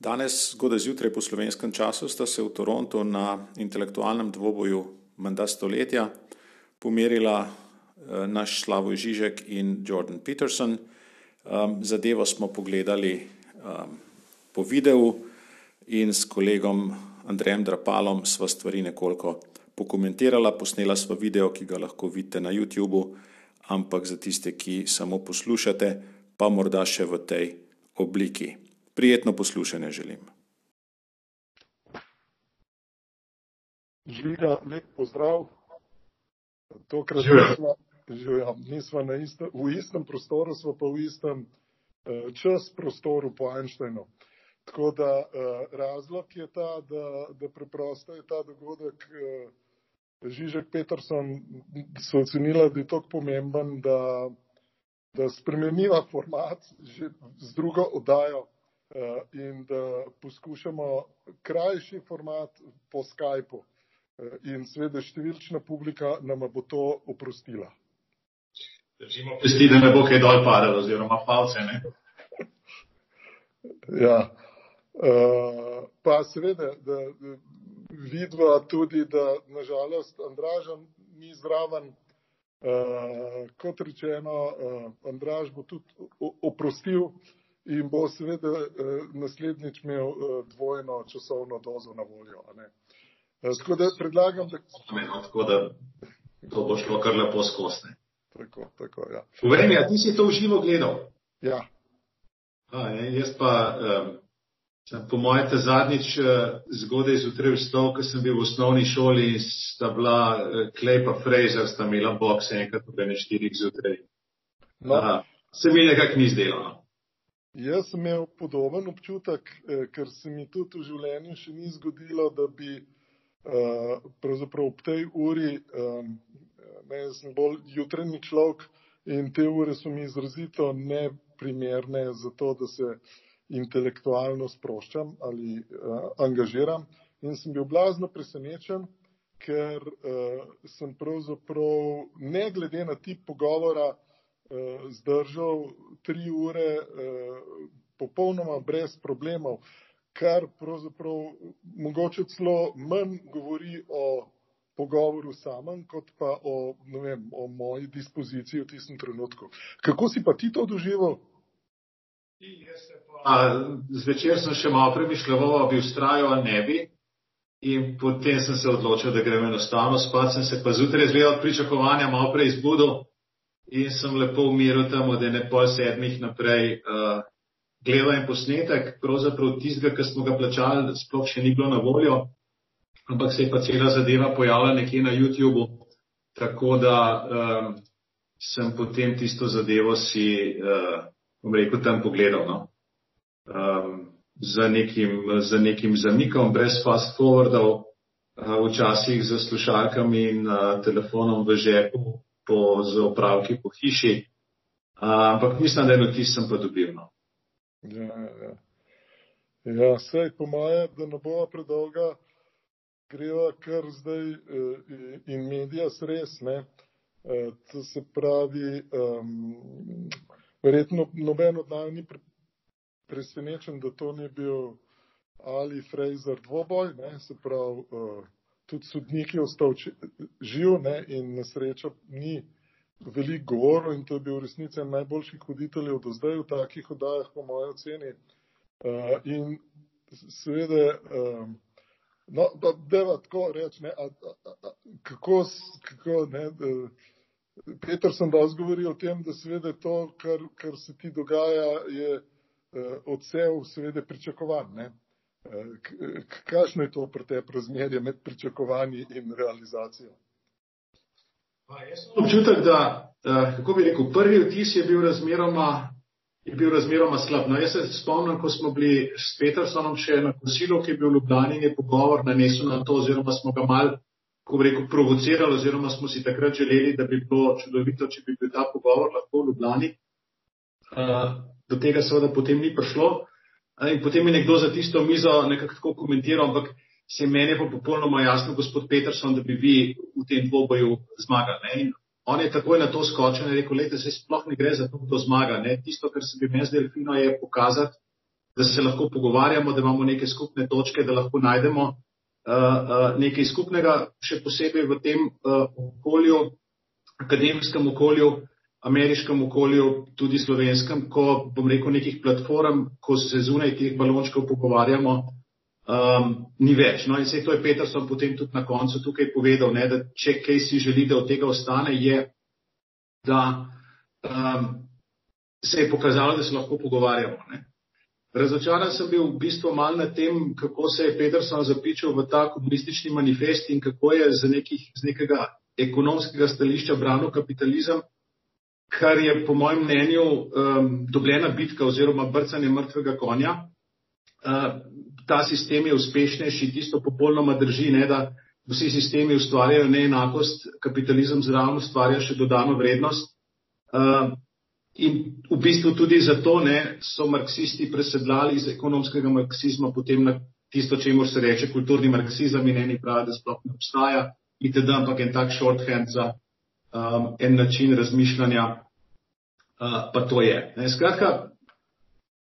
Danes, zgodaj zjutraj po slovenskem času, sta se v Torontu na intelektualnem dvoboju Manda stoletja pomerila eh, naš Slavoj Žižek in Jordan Peterson. Um, zadevo smo pogledali um, po videu in s kolegom Andrejem Drapalom sva stvari nekoliko pokomentirala, posnela sva video, ki ga lahko vidite na YouTubu, ampak za tiste, ki samo poslušate, pa morda še v tej obliki. Prijetno poslušanje želim. Žiga, lep pozdrav. Tokrat nismo, nismo na isto, v istem prostoru, smo pa v istem uh, čas prostoru po Einsteinu. Tako da uh, razlog je ta, da, da preprosto je ta dogodek uh, Žižek Peterson so ocenila, da je tako pomemben, da, da spremeniva format že z drugo oddajo. Eh, in da poskušamo krajši format po Skypu. Eh, in seveda številčna publika nam bo to oprostila. Držimo pesti, da ne bo kaj dol padalo, oziroma palce. ja. Uh, pa seveda, da vidva tudi, da nažalost Andražan ni zraven. Uh, kot rečeno, uh, Andraž bo tudi oprostil uh, in bo seveda eh, naslednjič imel eh, dvojno časovno dozo na voljo. Eh, tako da predlagam, da. Tako da to bo šlo kar lepo skosne. Tako, tako, ja. Povej mi, a ti si to v živo gledal? Ja. A, ne, jaz pa um, sem po mojem te zadnjič uh, zgodaj zjutraj vstal, ko sem bil v osnovni šoli in sta bila uh, Klej pa Fraser, sta imela boks enkrat ob 4 zjutraj. No. Uh, se mi nekako ni zdelo. No. Jaz sem imel podoben občutek, eh, ker se mi tudi v življenju še ni zgodilo, da bi eh, pravzaprav ob tej uri, eh, ne, sem bolj jutranji človek in te ure so mi izrazito neprimerne za to, da se intelektualno sproščam ali angažiram. In sem bil blazno presenečen, ker sem pravzaprav ne glede na tip pogovora, zdržal tri ure eh, popolnoma brez problemov, kar pravzaprav mogoče celo manj govori o pogovoru samem, kot pa o, vem, o moji dispoziciji v tistem trenutku. Kako si pa ti to doživel? Zvečer sem še malo premišljal, bi ustrajal ali ne bi. In potem sem se odločil, da grem enostavno spat, sem se pa zjutraj zvedel od pričakovanja malo prej izbudil in sem lepo umiril tam od ene pol sedmih naprej. Uh, Gledal en posnetek, pravzaprav tistega, ki smo ga plačali, sploh še ni bilo na voljo, ampak se je pa cela zadeva pojavila nekje na YouTubu, tako da um, sem potem tisto zadevo si, uh, bom rekel, tam pogledal. No? Um, za, nekim, za nekim zamikom, brez fast forwardov, uh, včasih za slušalkami in uh, telefonom v žepu, po, z opravki po hiši. A, ampak mislim, da eno tisto sem pa dobil. No. Ja, ja. ja sej po moje, da ne bo predolga, greva kar zdaj eh, in medija sres, ne. Eh, to se pravi, um, verjetno noben od nami ni presenečen, da to ni bil Ali Fraser dvoboj, ne, se pravi, uh, tudi sodnik je ostal živ ne, in na srečo ni veliko govoril in to je bil v resnici najboljših hoditeljev do zdaj v takih oddajah, po mojem oceni. Uh, in seveda, um, no, da deva tako reči, ne, a, a, a, kako, kako ne, Peter sem dosti govoril o tem, da seveda to, kar, kar se ti dogaja, je uh, odsev seveda pričakovan. Ne. Kakšno je to pri tebi razmerje med pričakovanji in realizacijo? Pa, jaz sem občutek, da, kako bi rekel, prvi vtis je bil razmeroma, je bil razmeroma slab. No, jaz se spomnim, ko smo bili s Petersonom še na kosilu, ki je bil v Ljubljani in je pogovor nanesel na to, oziroma smo ga mal, ko bi rekel, provocirali, oziroma smo si takrat želeli, da bi bilo čudovito, če bi bil ta pogovor lahko v Ljubljani. Do tega seveda potem ni prišlo. In potem je nekdo za tisto mizo nekako tako komentiral, ampak se meni je pa popolnoma jasno, gospod Peterson, da bi vi v tem dvoboju zmagali. Ne? In on je takoj na to skočil in rekel, lejte, se sploh ne gre za to, kdo zmaga. Ne? Tisto, kar se bi meni zdelo fino, je pokazati, da se lahko pogovarjamo, da imamo neke skupne točke, da lahko najdemo uh, uh, nekaj skupnega, še posebej v tem uh, okolju, akademskem okolju, ameriškem okolju, tudi slovenskem, ko bom rekel nekih platform, ko se zunaj teh balončkov pogovarjamo, um, ni več. No in se to je Peterson potem tudi na koncu tukaj povedal, ne, da če kaj si želi, da od tega ostane, je, da um, se je pokazalo, da se lahko pogovarjamo. Ne. Razočaran sem bil v bistvu mal na tem, kako se je Peterson zapičal v ta komunistični manifest in kako je z, nekih, z nekega ekonomskega stališča branil kapitalizem, kar je po mojem mnenju um, dobljena bitka oziroma brcanje mrtvega konja. Uh, ta sistem je uspešnejši, tisto popolnoma drži, ne, da vsi sistemi ustvarjajo neenakost, kapitalizem zraven ustvarja še dodano vrednost. Uh, In v bistvu tudi zato ne, so marksisti presedlali iz ekonomskega marksizma potem na tisto, če jim se reče kulturni marksizem in eni pravi, da sploh ne obstaja, itd., ampak en tak shorthand za um, en način razmišljanja, uh, pa to je. Ne, skratka,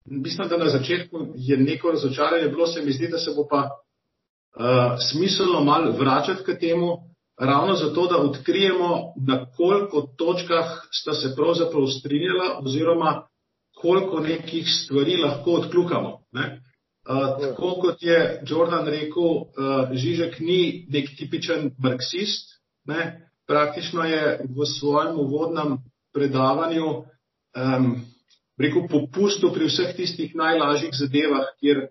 mislim, da na začetku je neko razočaranje bilo, se mi zdi, da se bo pa uh, smiselno mal vračati k temu, ravno zato, da odkrijemo, na koliko točkah sta se pravzaprav strinjala oziroma koliko nekih stvari lahko odkljukamo. Ne? Uh, tako kot je Jordan rekel, uh, Žižek ni nek tipičen marksist, ne? Praktično je v svojem uvodnem predavanju um, rekel popustu pri vseh tistih najlažjih zadevah, kjer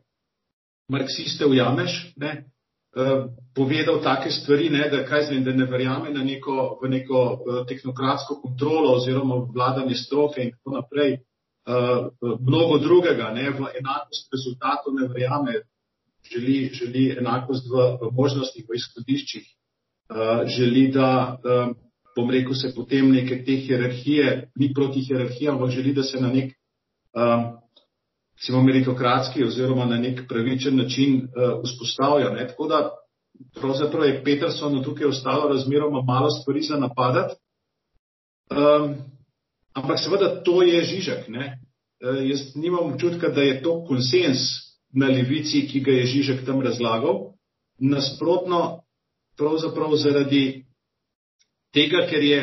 marksiste ujameš, ne? Eh, povedal take stvari, ne, da, kaj, da ne verjame na neko, v neko uh, tehnokratsko kontrolo oziroma vladanje stroke in tako naprej. Uh, mnogo drugega, ne, v enakost rezultatov ne verjame, želi, želi enakost v, v možnostih, v izhodiščih, uh, želi, da, um, bom rekel, se potem neke te hierarhije, ni proti hierarhijam, ampak želi, da se na nek um, recimo meritokratski oziroma na nek pravičen način vzpostavlja. Ne? Tako da pravzaprav je Petersonu tukaj ostalo razmeroma malo stvari za napadati. Um, ampak seveda to je Žižek. Ne? Uh, jaz nimam občutka, da je to konsens na levici, ki ga je Žižek tam razlagal. Nasprotno, pravzaprav zaradi tega, ker je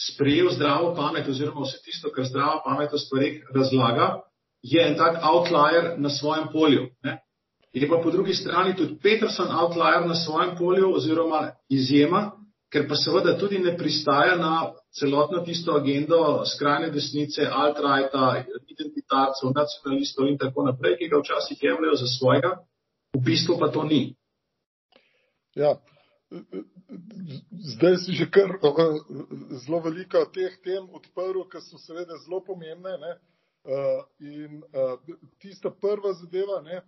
sprejel zdravo pamet oziroma vse tisto, kar zdrava pamet o stvarih razlaga, je en tak outlier na svojem polju. Ne? Je pa po drugi strani tudi Peterson outlier na svojem polju oziroma izjema, ker pa seveda tudi ne pristaja na celotno tisto agendo skrajne desnice, alt-righta, identitarcev, nacionalistov in tako naprej, ki ga včasih jemljajo za svojega, v bistvu pa to ni. Ja. Zdaj si že kar zelo veliko teh tem odprl, ki so seveda zelo pomembne. Ne? Uh, in uh, tista prva zadeva, ne,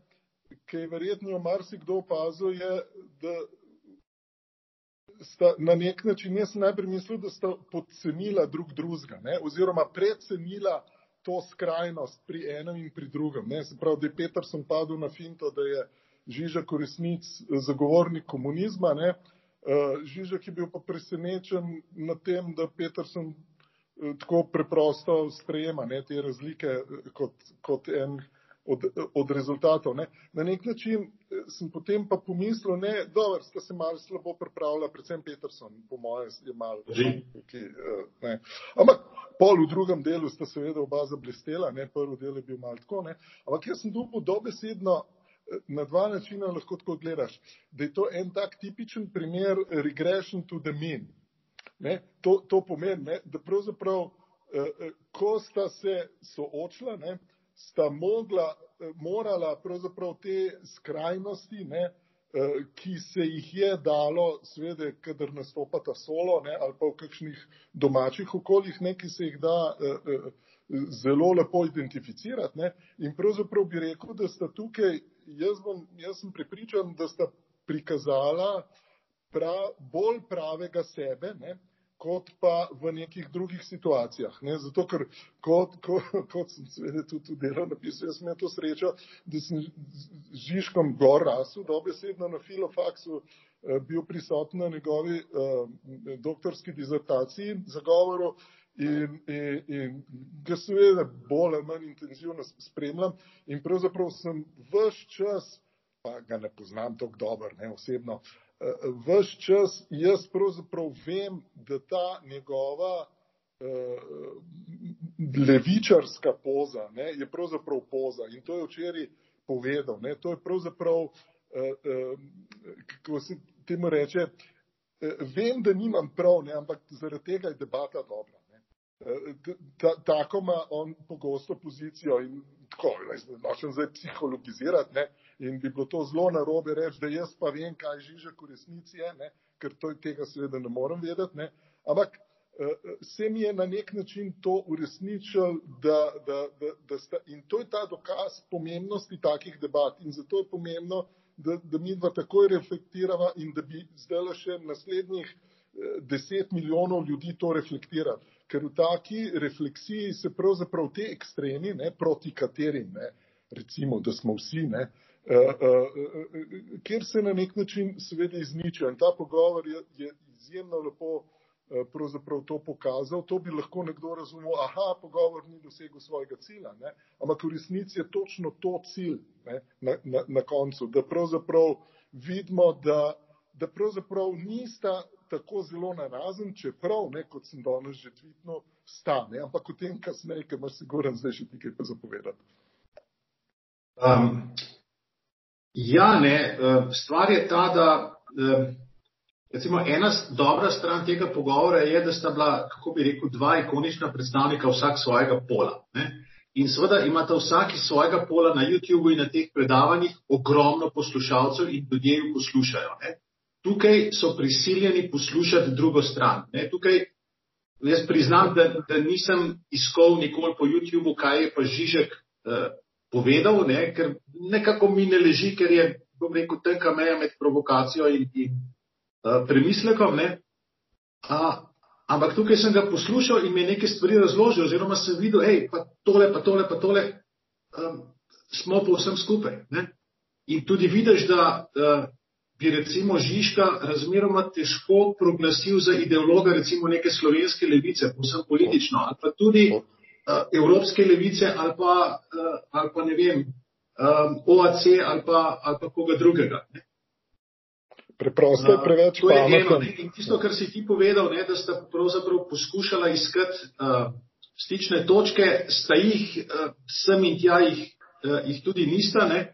ki je verjetno marsikdo opazil, je, da sta na nek način, jaz sem najprej mislil, da sta podcenila drug drugega, oziroma precenila to skrajnost pri enem in pri drugem. Ne. Se pravi, da je Peterson padel na finto, da je Žižek v resnici zagovornik komunizma. Ne. Uh, Žižek je bil pa presenečen nad tem, da Peterson tako preprosto sprejema ne, te razlike eh, kot, kot en od, od rezultatov. Ne. Na nek način eh, sem potem pa pomislil, ne, dobro, sta se malo slabo pripravila, predvsem Peterson, po mojem, je malo. Eh, Ampak pol v drugem delu sta seveda oba zablestela, ne, prvi del je bil malo tako, ne. Ampak jaz sem dobil dobesedno, na dva načina lahko tako gledaš, da je to en tak tipičen primer regression to the mean. Ne, to, to pomeni, ne, da pravzaprav, eh, eh, ko sta se soočila, ne, sta mogla, eh, morala pravzaprav te skrajnosti, ne, eh, ki se jih je dalo, svede, kadar nastopata solo ne, ali pa v kakšnih domačih okoljih, ne, ki se jih da eh, eh, zelo lepo identificirati. Ne, in pravzaprav bi rekel, da sta tukaj, jaz, bom, jaz sem pripričan, da sta prikazala prav, bolj pravega sebe, ne, kot pa v nekih drugih situacijah. Ne? Zato, ker kot, kot, kot sem seveda tudi v delu napisal, jaz sem imel to srečo, da sem z Žižkom gor rasel, dobesedno na filofaksu eh, bil prisoten na njegovi uh, doktorski dizertaciji, zagovoru in, in, in ga seveda bolj ali manj intenzivno spremljam in pravzaprav sem vse čas, pa ga ne poznam tako dobro, ne osebno, uh, vse čas jaz pravzaprav vem, da ta njegova uh, levičarska poza ne, je pravzaprav poza in to je včeraj povedal. Ne, to je pravzaprav, uh, uh, kako se temu reče, uh, vem, da nimam prav, ne, ampak zaradi tega je debata dobra. Tako ima on pogosto pozicijo in tako, nočem zdaj psihologizirati, ne, in bi bilo to zelo narobe reči, da jaz pa vem, kaj Žižek v resnici je, ne, ker to, tega seveda ne morem vedeti, ne, ampak se mi je na nek način to uresničil, da, da, da, da sta, in to je ta dokaz pomembnosti takih debat in zato je pomembno, da, da mi dva takoj reflektirava in da bi zdaj še naslednjih eh, deset milijonov ljudi to reflektirali. Ker v taki refleksiji se pravzaprav te ekstremi, ne, proti katerim, ne, recimo, da smo vsi, ne, uh, uh, uh, kjer se na nek način seveda izničijo. In ta pogovor je, je izjemno lepo pravzaprav to pokazal, to bi lahko nekdo razumel, aha, pogovor ni dosegel svojega cilja, ne? ampak v resnici je točno to cilj ne? Na, na, na koncu, da pravzaprav vidimo, da, da pravzaprav nista tako zelo narazen, čeprav, ne, kot sem danes že tvitno, stane, ampak o tem kasneje, ker imaš siguran zdaj še nekaj pa zapovedati. Um, ja, ne, stvar je ta, da um, Recimo, ena dobra stran tega pogovora je, da sta bila, kako bi rekel, dva ikonična predstavnika vsak svojega pola. Ne? In seveda imata vsak iz svojega pola na YouTubu in na teh predavanjih ogromno poslušalcev in ljudje jih poslušajo. Ne? Tukaj so prisiljeni poslušati drugo stran. Ne? Tukaj jaz priznam, da, da nisem iskal nikoli po YouTubu, kaj je pa Žižek eh, povedal, ne? ker nekako mi ne leži, ker je, bom rekel, tenka meja med provokacijo in. in Eh, premislekom. Ne? A, ampak tukaj sem ga poslušal in mi je nekaj stvari razložil, oziroma sem videl, hej, pa tole, pa tole, pa tole, um, smo pa vsem skupaj. Ne? In tudi vidiš, da uh, bi recimo Žižka razmeroma težko proglasil za ideologa recimo neke slovenske levice, posem politično, ali pa tudi uh, evropske levice, ali pa, uh, ali pa ne vem, um, OAC ali pa, ali pa koga drugega. Ne? Preprosto je preveč uh, pametno. In tisto, kar si ti povedal, ne, da sta pravzaprav poskušala iskati uh, stične točke, sta jih uh, sem in tja jih, uh, jih tudi nista, ne,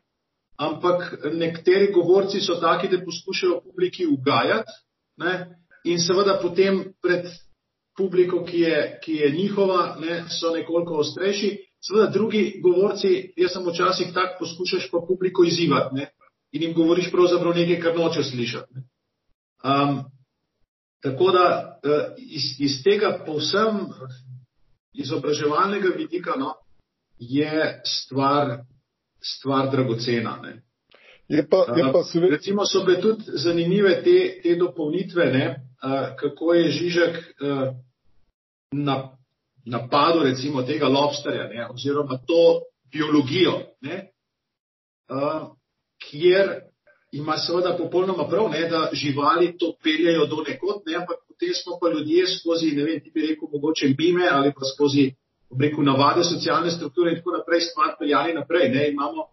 ampak nekateri govorci so taki, da poskušajo publiki ugajati ne, in seveda potem pred publiko, ki je, ki je njihova, ne, so nekoliko ostrejši. Seveda drugi govorci, jaz sem včasih tak, poskušaš pa publiko izzivati. Ne in jim govoriš pravzaprav nekaj, kar noče slišati. Um, tako da uh, iz, iz tega povsem izobraževalnega vidika no, je stvar, stvar dragocena. Ne. Je pa, je pa sve... Recimo so bile tudi zanimive te, te dopolnitve, ne, uh, kako je Žižek uh, na, napadel recimo tega lobsterja ne, oziroma to biologijo. Ne, uh, kjer ima seveda popolnoma prav, ne, da živali to peljajo do nekod, ne, ampak potem smo pa ljudje skozi, ne vem, ti bi rekel, mogoče mime ali pa skozi, rekel, navade socialne strukture in tako naprej stvar peljali naprej. Ne, imamo,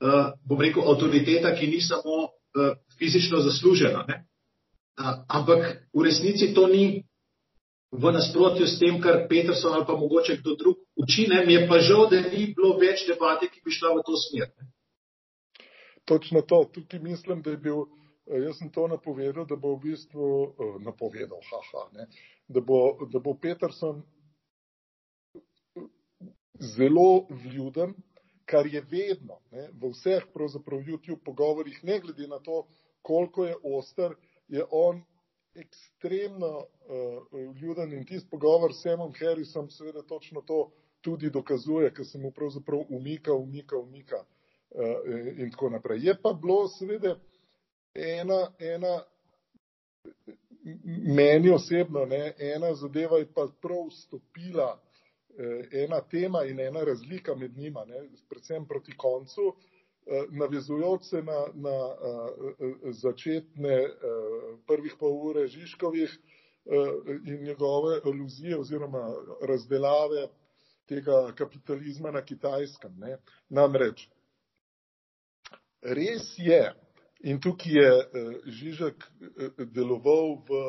uh, bom rekel, avtoriteta, ki ni samo uh, fizično zaslužena. Ne. Uh, ampak v resnici to ni v nasprotju s tem, kar Peterson ali pa mogoče kdo drug uči. Ne. Mi je pa žal, da ni bilo več debate, ki bi šla v to smer. Ne točno to. Tukaj mislim, da je bil, jaz sem to napovedal, da bo v bistvu napovedal, haha, ne, da, bo, da bo Peterson zelo vljuden, kar je vedno ne, v vseh pravzaprav YouTube pogovorih, ne glede na to, koliko je oster, je on ekstremno uh, vljuden in tisti pogovor s Samom Harrisom seveda točno to tudi dokazuje, ker se mu pravzaprav umika, umika, umika. Eh, in tako naprej. Je pa bilo seveda ena, ena meni osebno, ne, ena zadeva je pa prav stopila, ena tema in ena razlika med njima, ne, predvsem proti koncu, eh, navezujoč se na, na začetne prvih pol ure Žižkovih, in njegove aluzije oziroma razdelave tega kapitalizma na kitajskem. Ne. Namreč, res je, in tukaj je Žižek deloval v,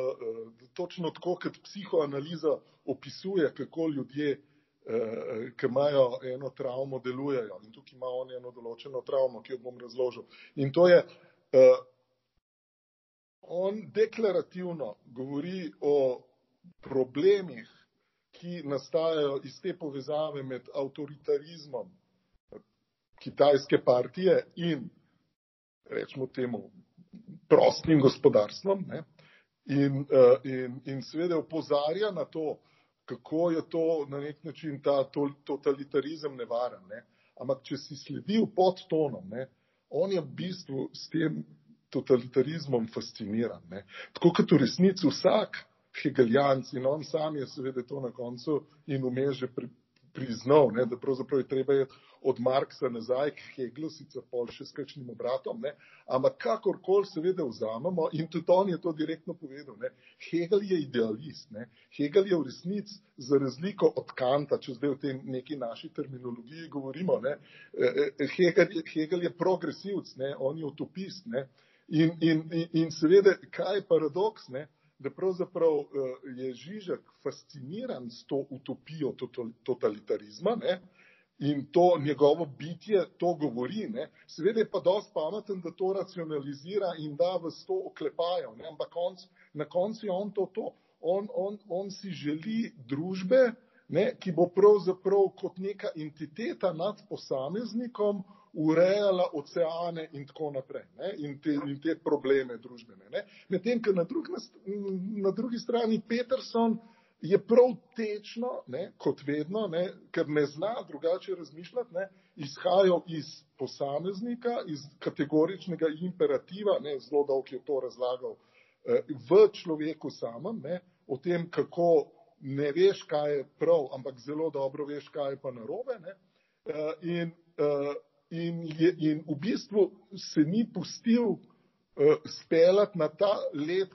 točno tako, kot psihoanaliza opisuje, kako ljudje, ki imajo eno travmo, delujejo. In tukaj ima on eno določeno travmo, ki jo bom razložil. In to je, on deklarativno govori o problemih, ki nastajajo iz te povezave med avtoritarizmom kitajske partije in rečemo temu prostim gospodarstvom. Ne? In, in, in seveda opozarja na to, kako je to na nek način ta totalitarizem nevaren. Ne? Ampak, če si sledil pod tonom, ne? on je v bistvu s tem totalitarizmom fasciniran. Ne. Tako kot v resnici vsak hegeljanc in on sam je seveda to na koncu in vmes že pri, priznal, ne, da pravzaprav je treba iti od Marksa nazaj k Heglu, sicer pol še s kakšnim obratom, ne, ampak kakorkoli seveda vzamemo in tudi on je to direktno povedal, ne, Hegel je idealist, ne, Hegel je v resnici za razliko od Kanta, če zdaj v tem neki naši terminologiji govorimo, ne, Hegel, Hegel je progresivc, ne, on je utopist, ne, In, in, in seveda, kaj je paradoks, ne? Da pravzaprav je Žižek fasciniran s to utopijo totalitarizma ne? in to njegovo bitje to govori. Ne? Seveda je pa dosti pameten, da to racionalizira in da v sto oklepajo, ne? ampak konc, na koncu je on to. to. On, on, on si želi družbe, ne? ki bo pravzaprav kot neka entiteta nad posameznikom urejala oceane in tako naprej, ne, in te, in te probleme družbene. Ne. Medtem, ker na, drug, na drugi strani Peterson je prav tečno, ne, kot vedno, ne, ker ne zna drugače razmišljati, ne, izhajal iz posameznika, iz kategoričnega imperativa, ne, zelo dolg je to razlagal, v človeku samem, ne, o tem, kako ne veš, kaj je prav, ampak zelo dobro veš, kaj je pa narobe. Ne, in, in, je, in v bistvu se ni pustil uh, speljati na ta let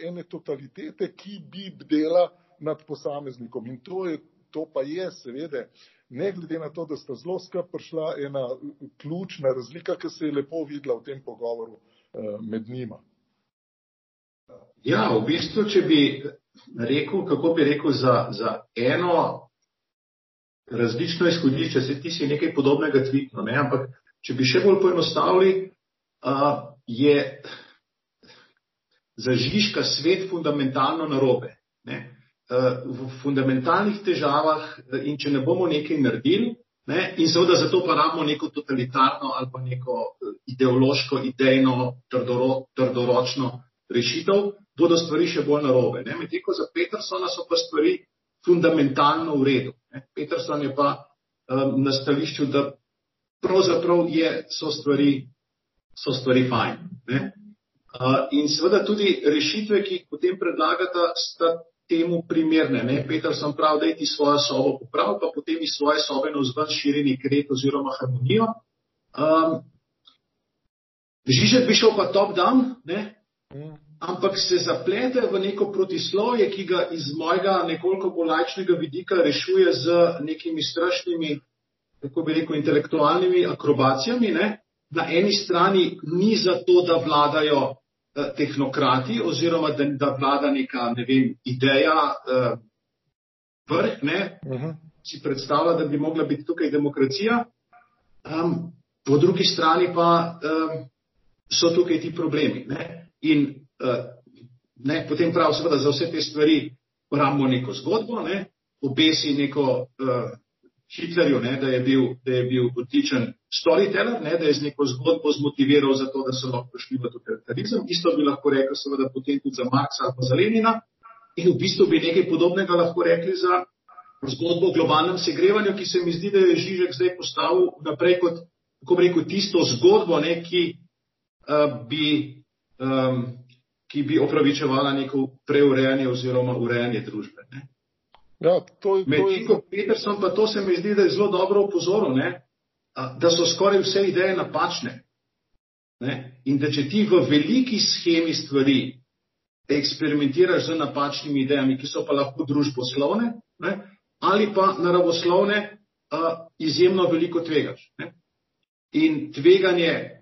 ene totalitete, ki bi bdela nad posameznikom. In to, je, to pa je seveda, ne glede na to, da sta zelo skrb prišla ena ključna razlika, ki se je lepo videla v tem pogovoru uh, med njima. Ja, v bistvu, če bi rekel, kako bi rekel, za, za eno različno izhodišče, se ti si nekaj podobnega tvitno, ne? ampak če bi še bolj poenostavili, je za Žižka svet fundamentalno narobe. Ne? V fundamentalnih težavah in če ne bomo nekaj naredili, ne? in seveda zato pa rabimo neko totalitarno ali pa neko ideološko, idejno, trdoro, trdoročno rešitev, bodo stvari še bolj narobe. Medtem ko za Petersona so pa stvari fundamentalno v redu. Peterson je pa um, na stališču, da pravzaprav je, so, stvari, so stvari fajn. Uh, in seveda tudi rešitve, ki jih potem predlagata, sta temu primerne. Ne? Peterson pravi, da je ti svojo sobo poprav, pa potem iz svoje sobe na vzven širi nek red oziroma harmonijo. Um, Žižek bi šel pa top down, ne? Ampak se zaplete v neko protislovje, ki ga iz mojega nekoliko bolj lajčnega vidika rešuje z nekimi strašnimi, kako bi rekel, intelektualnimi akrobacijami. Ne? Na eni strani ni zato, da vladajo eh, tehnokrati oziroma da, da vlada neka ne vem, ideja eh, vrh, ne? Uh mhm. -huh. si predstavlja, da bi mogla biti tukaj demokracija. Um, po drugi strani pa um, so tukaj ti problemi. Ne? In ne, potem prav seveda za vse te stvari rabimo neko zgodbo, ne, obesi neko uh, Hitlerju, ne, da je bil, da je bil odličen storyteller, ne, da je z neko zgodbo zmotiviral za to, da so lahko prišli v totalitarizem. Isto bi lahko rekel seveda potem tudi za Marksa ali pa za Lenina in v bistvu bi nekaj podobnega lahko rekli za zgodbo o globalnem segrevanju, ki se mi zdi, da je Žižek zdaj postavil naprej kot, kako bi rekel, tisto zgodbo, ne, ki uh, bi um, ki bi opravičevala neko preurejanje oziroma urejanje družbe. Ne. Ja, to je, to Medtem ko Peterson pa to se mi zdi, da je zelo dobro upozoril, ne, da so skoraj vse ideje napačne. Ne, in da če ti v veliki schemi stvari eksperimentiraš z napačnimi idejami, ki so pa lahko družboslovne, ne, ali pa naravoslovne, uh, izjemno veliko tvegaš. Ne. In tveganje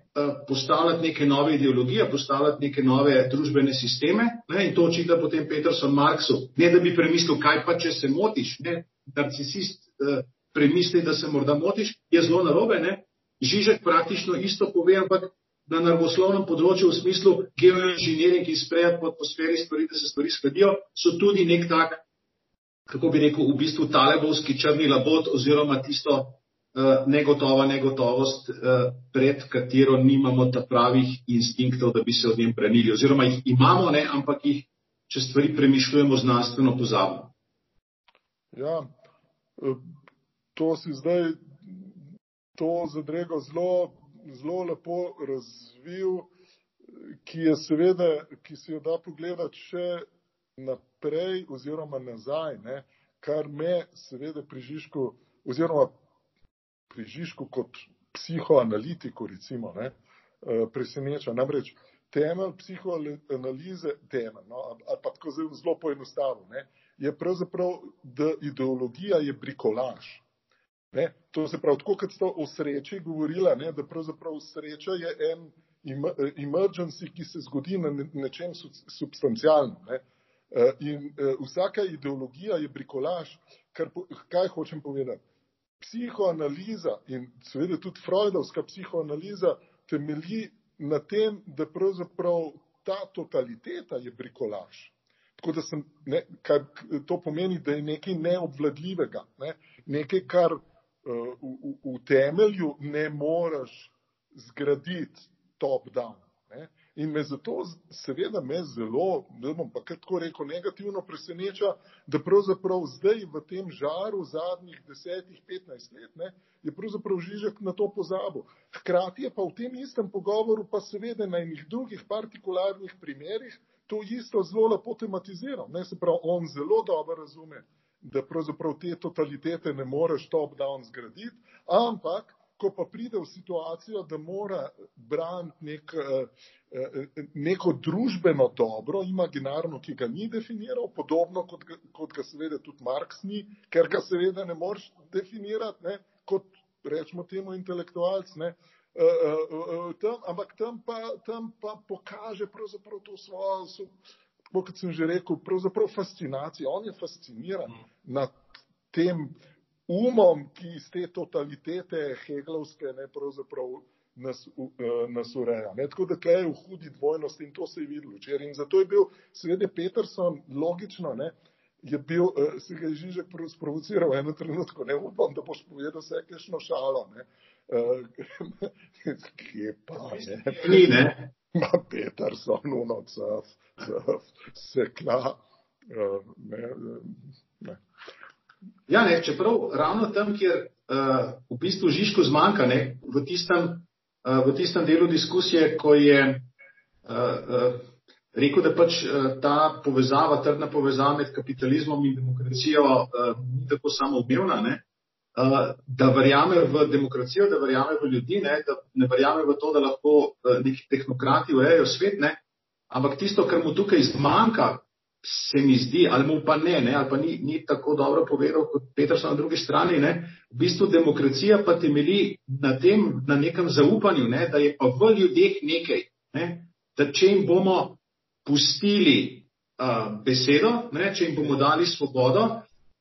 postavljati neke nove ideologije, postavljati neke nove družbene sisteme, ne, in to očita potem Peterson Marksu, ne da bi premislil, kaj pa če se motiš, ne, narcisist uh, premisli, da se morda motiš, je zelo narobe. Ne. Žižek praktično isto pove, ampak na naravoslovnem področju v smislu geoinženiring in sprejeti po atmosferi stvari, da se stvari skladijo, so tudi nek tak, kako bi rekel, v bistvu talebovski črni labod oziroma tisto negotova negotovost, uh, pred katero nimamo ta pravih instinktov, da bi se od njem prenili. Oziroma jih imamo, ne, ampak jih, če stvari premišljujemo znanstveno, pozabimo. Ja, eh, to si zdaj to zadrego zelo zelo lepo razvil, ki je seveda, ki si jo da pogledati še naprej oziroma nazaj, ne, kar me seveda pri Žižku oziroma pri Žižku kot psihoanalitiku recimo ne, eh, preseneča. Namreč temelj psihoanalize, temelj, no, ali pa tako zelo poenostavljeno, je pravzaprav, da ideologija je brikolaž. Ne? To se pravi, tako kot ste o sreči govorila, ne? da pravzaprav sreča je en emergency, ki se zgodi na nečem substancialnem. Ne? Eh, in eh, vsaka ideologija je brikolaž, kar, kaj hočem povedati. Psihoanaliza in seveda tudi Freudovska psihoanaliza temelji na tem, da pravzaprav ta totaliteta je brikolaž. Tako da sem, ne, kar, to pomeni, da je nekaj neobvladljivega, ne, nekaj, kar v, v, v temelju ne moreš zgraditi top-down. In me zato, seveda, me zelo, da bom pa tako rekel, negativno preseneča, da pravzaprav zdaj v tem žaru zadnjih desetih, petnajst let, ne, je pravzaprav Žižek na to pozabil. Hkrati je pa v tem istem pogovoru, pa seveda na enih drugih partikularnih primerih, to isto zelo lepo tematiziral. Ne, se pravi, on zelo dobro razume, da pravzaprav te totalitete ne moreš top-down zgraditi, ampak ko pa pride v situacijo, da mora braniti nek, eh, eh, neko družbeno dobro, imaginarno, ki ga ni definiral, podobno kot, kot ga seveda tudi Marx ni, ker ga seveda ne moreš definirati, ne, kot rečemo temu intelektualc, ne, eh, tam, ampak tam pa, tam pa pokaže pravzaprav to svojo kot sem že rekel, pravzaprav fascinacija. On je fasciniran mm. nad tem umom, ki iz te totalitete Hegelovske ne pravzaprav nas, uh, nas ureja. Ne? Tako da tukaj je v hudi dvojnosti in to se je videlo včeraj. In zato je bil seveda Peterson logično, ne, je bil, uh, se ga je Žižek sprovociral v enem trenutku, ne upam, da boš povedal vse kakšno šalo. Ne. Uh, kje pa ne? Ni, ne? Ma Peterson, uno, caf sekla. Uh, ne, ne. Ja, ne, čeprav ravno tam, kjer uh, v bistvu Žižko zmanjka, ne, v, tistem, uh, v tistem delu diskusije, ko je uh, uh, rekel, da pač uh, ta povezava, trdna povezava med kapitalizmom in demokracijo uh, ni tako samoumevna, uh, da verjame v demokracijo, da verjame v ljudi, ne, da ne verjame v to, da lahko uh, neki tehnokrati urejajo svet. Ne, Ampak tisto, kar mu tukaj zmanjka, se mi zdi, ali mu pa ne, ne ali pa ni, ni tako dobro povedal kot Peterson na drugi strani, ne, v bistvu demokracija pa temeli na tem, na nekem zaupanju, ne, da je pa v ljudeh nekaj, ne, da če jim bomo pustili uh, besedo, ne, če jim bomo dali svobodo,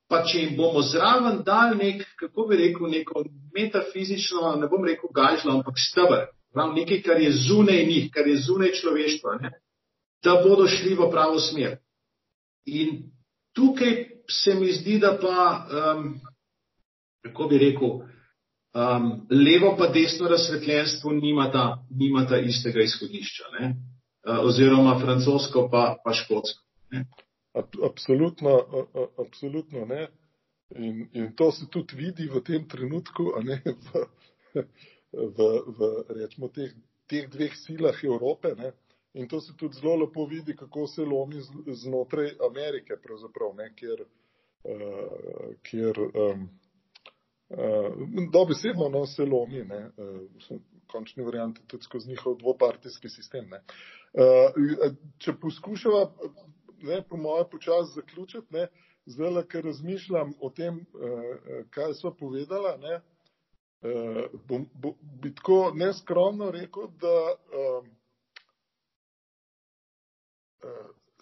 pa če jim bomo zraven dali nek, kako bi rekel, neko metafizično, ne bom rekel gajžlo, ampak stebr, nekaj, kar je zunaj njih, kar je zunaj človeštva. Ne, da bodo šli v pravo smer. In tukaj se mi zdi, da pa, um, kako bi rekel, um, levo pa desno razsvetljenstvo nimata, nimata istega izhodišča, ne? Uh, oziroma francosko pa, pa škotsko. Ne? Absolutno, absolutno ne. In, in to se tudi vidi v tem trenutku, a ne v, v, v rečemo, teh, teh dveh silah Evrope. Ne. In to se tudi zelo lepo vidi, kako se lomi znotraj Amerike, ne, kjer, uh, kjer um, uh, dobesedno no, se lomi. Ne, uh, končni varianti tudi skozi njihov dvopartijski sistem. Uh, če poskušava, ne, po moje počas zaključiti, ne, zdaj, ker razmišljam o tem, uh, kaj so povedala, ne, uh, bom, bo, bi tako neskromno rekel, da uh,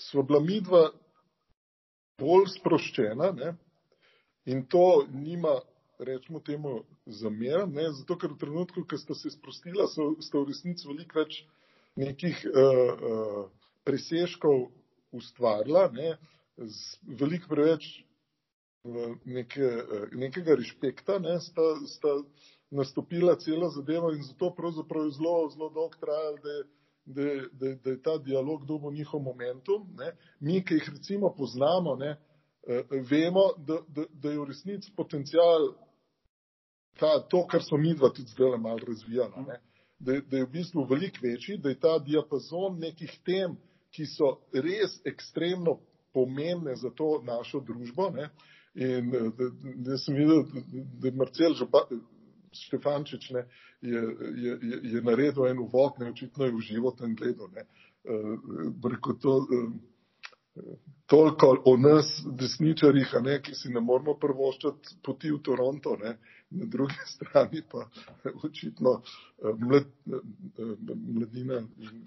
sva bila midva bolj sproščena ne, in to nima rečemo temu, zamer, ne, zato ker v trenutku, ko ste se sprostila, so, ste v resnici veliko več nekih uh, uh, presežkov ustvarila, ne, z veliko preveč uh, neke, uh, nekega respekta, ne, sta, sta nastopila cela zadeva in zato pravzaprav je zelo, zelo dolgo trajalo, da, da, da, da je ta dialog dobo njihov momentum. Ne. Mi, ki jih recimo poznamo, ne, vemo, da, da, da je v resnici potencial ta, to, kar smo mi dva tudi zdaj malo razvijali, ne, da, da je v bistvu veliko večji, da je ta diapazon nekih tem, ki so res ekstremno pomembne za to našo družbo. Ne, in da, da sem videl, da je Marcel Žopa, Štefančič ne, je, je, je, naredil en uvod, ne, očitno je v životem gledu. Ne, uh, to, uh, toliko o nas, desničarjih, ne, ki si ne moramo prvoščati poti v Toronto, ne, na drugi strani pa očitno eh, mlad, eh, mladina in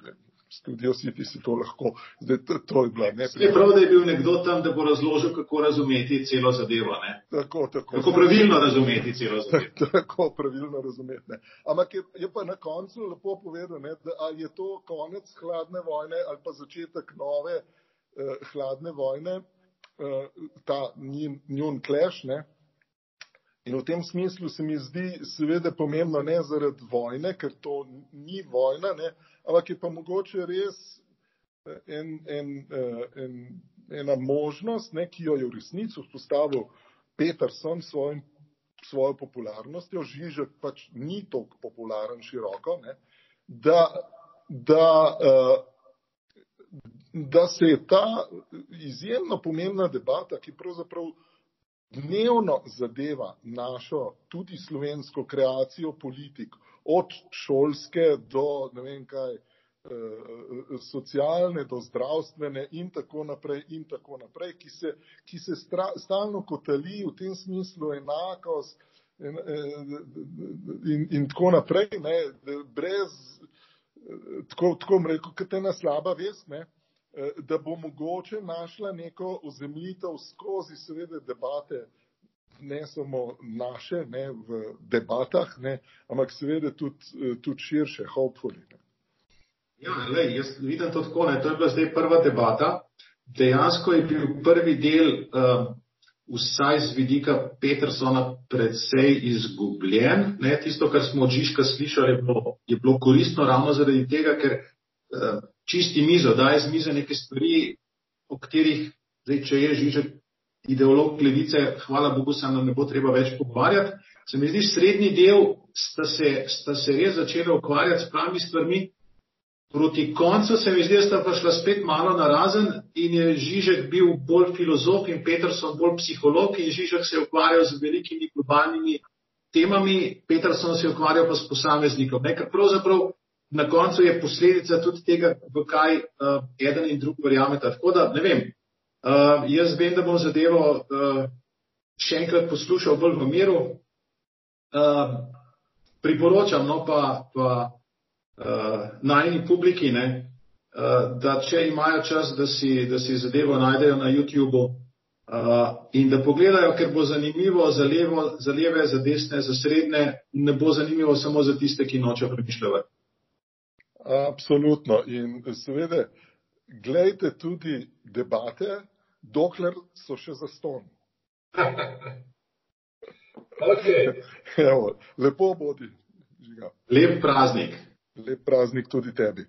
studio City si to lahko. Zdaj, to, to je bila ne. Je prav, da je bil nekdo tam, da bo razložil, kako razumeti celo zadevo. Ne? Tako, tako. Kako pravilno razumeti celo zadevo. Tako pravilno razumeti. Ne. Ampak je, je pa na koncu lepo povedal, ne, da ali je to konec hladne vojne ali pa začetek nove eh, hladne vojne, eh, ta njun kleš. Ne. In v tem smislu se mi zdi seveda pomembno ne zaradi vojne, ker to ni vojna, ne, ampak je pa mogoče res eh, en, en, eh, en, ena možnost, ne, ki jo je v resnici vzpostavil Peterson s svojim svojo popularnostjo, Žižek pač ni tako popularen široko, ne, da, da uh, da se je ta izjemno pomembna debata, ki pravzaprav dnevno zadeva našo tudi slovensko kreacijo politik, od šolske do ne vem kaj, eh, socialne do zdravstvene in tako naprej in tako naprej, ki se, ki se stra, stalno kotali v tem smislu enakost in, eh, in, in tako naprej, ne, brez, eh, tako, tako rekel, kot ena slaba vest, ne, Eh, da bo mogoče našla neko ozemljitev skozi seveda debate, ne samo naše, ne v debatah, ne, ampak seveda tudi, eh, tudi širše, hopefully. Ne. Ja, lej, jaz vidim to tako, ne, to je bila zdaj prva debata. Dejansko je bil prvi del, uh, vsaj z vidika Petersona, predvsej izgubljen. Ne, tisto, kar smo od Žižka slišali, je bilo, je bilo koristno ravno zaradi tega, ker uh, čisti mizo, daje z mize neke stvari, o katerih, zdaj, če je Žižek ideolog levice, hvala Bogu, se nam ne bo treba več pogovarjati. Se mi zdi, srednji del sta se, sta se res začela ukvarjati s pravimi stvarmi. Proti koncu se mi zdi, da sta pa šla spet malo na razen in je Žižek bil bolj filozof in Peterson bolj psiholog in Žižek se je ukvarjal z velikimi globalnimi temami, Peterson se je ukvarjal pa s posameznikom. Nekaj pravzaprav na koncu je posledica tudi tega, v kaj uh, eden in drug verjameta. Tako da, ne vem, uh, jaz vem, da bom zadevo uh, še enkrat poslušal bolj v miru. Uh, priporočam, no pa, pa uh, najni publiki, ne, uh, da če imajo čas, da si, da si zadevo najdejo na YouTubu. Uh, in da pogledajo, ker bo zanimivo za, levo, za leve, za desne, za srednje, ne bo zanimivo samo za tiste, ki nočejo premišljati. Absolutno. In seveda, gledajte tudi debate, dokler so še za ston. okay. Evo, lepo bodi. Lep praznik. Lep praznik tudi tebi.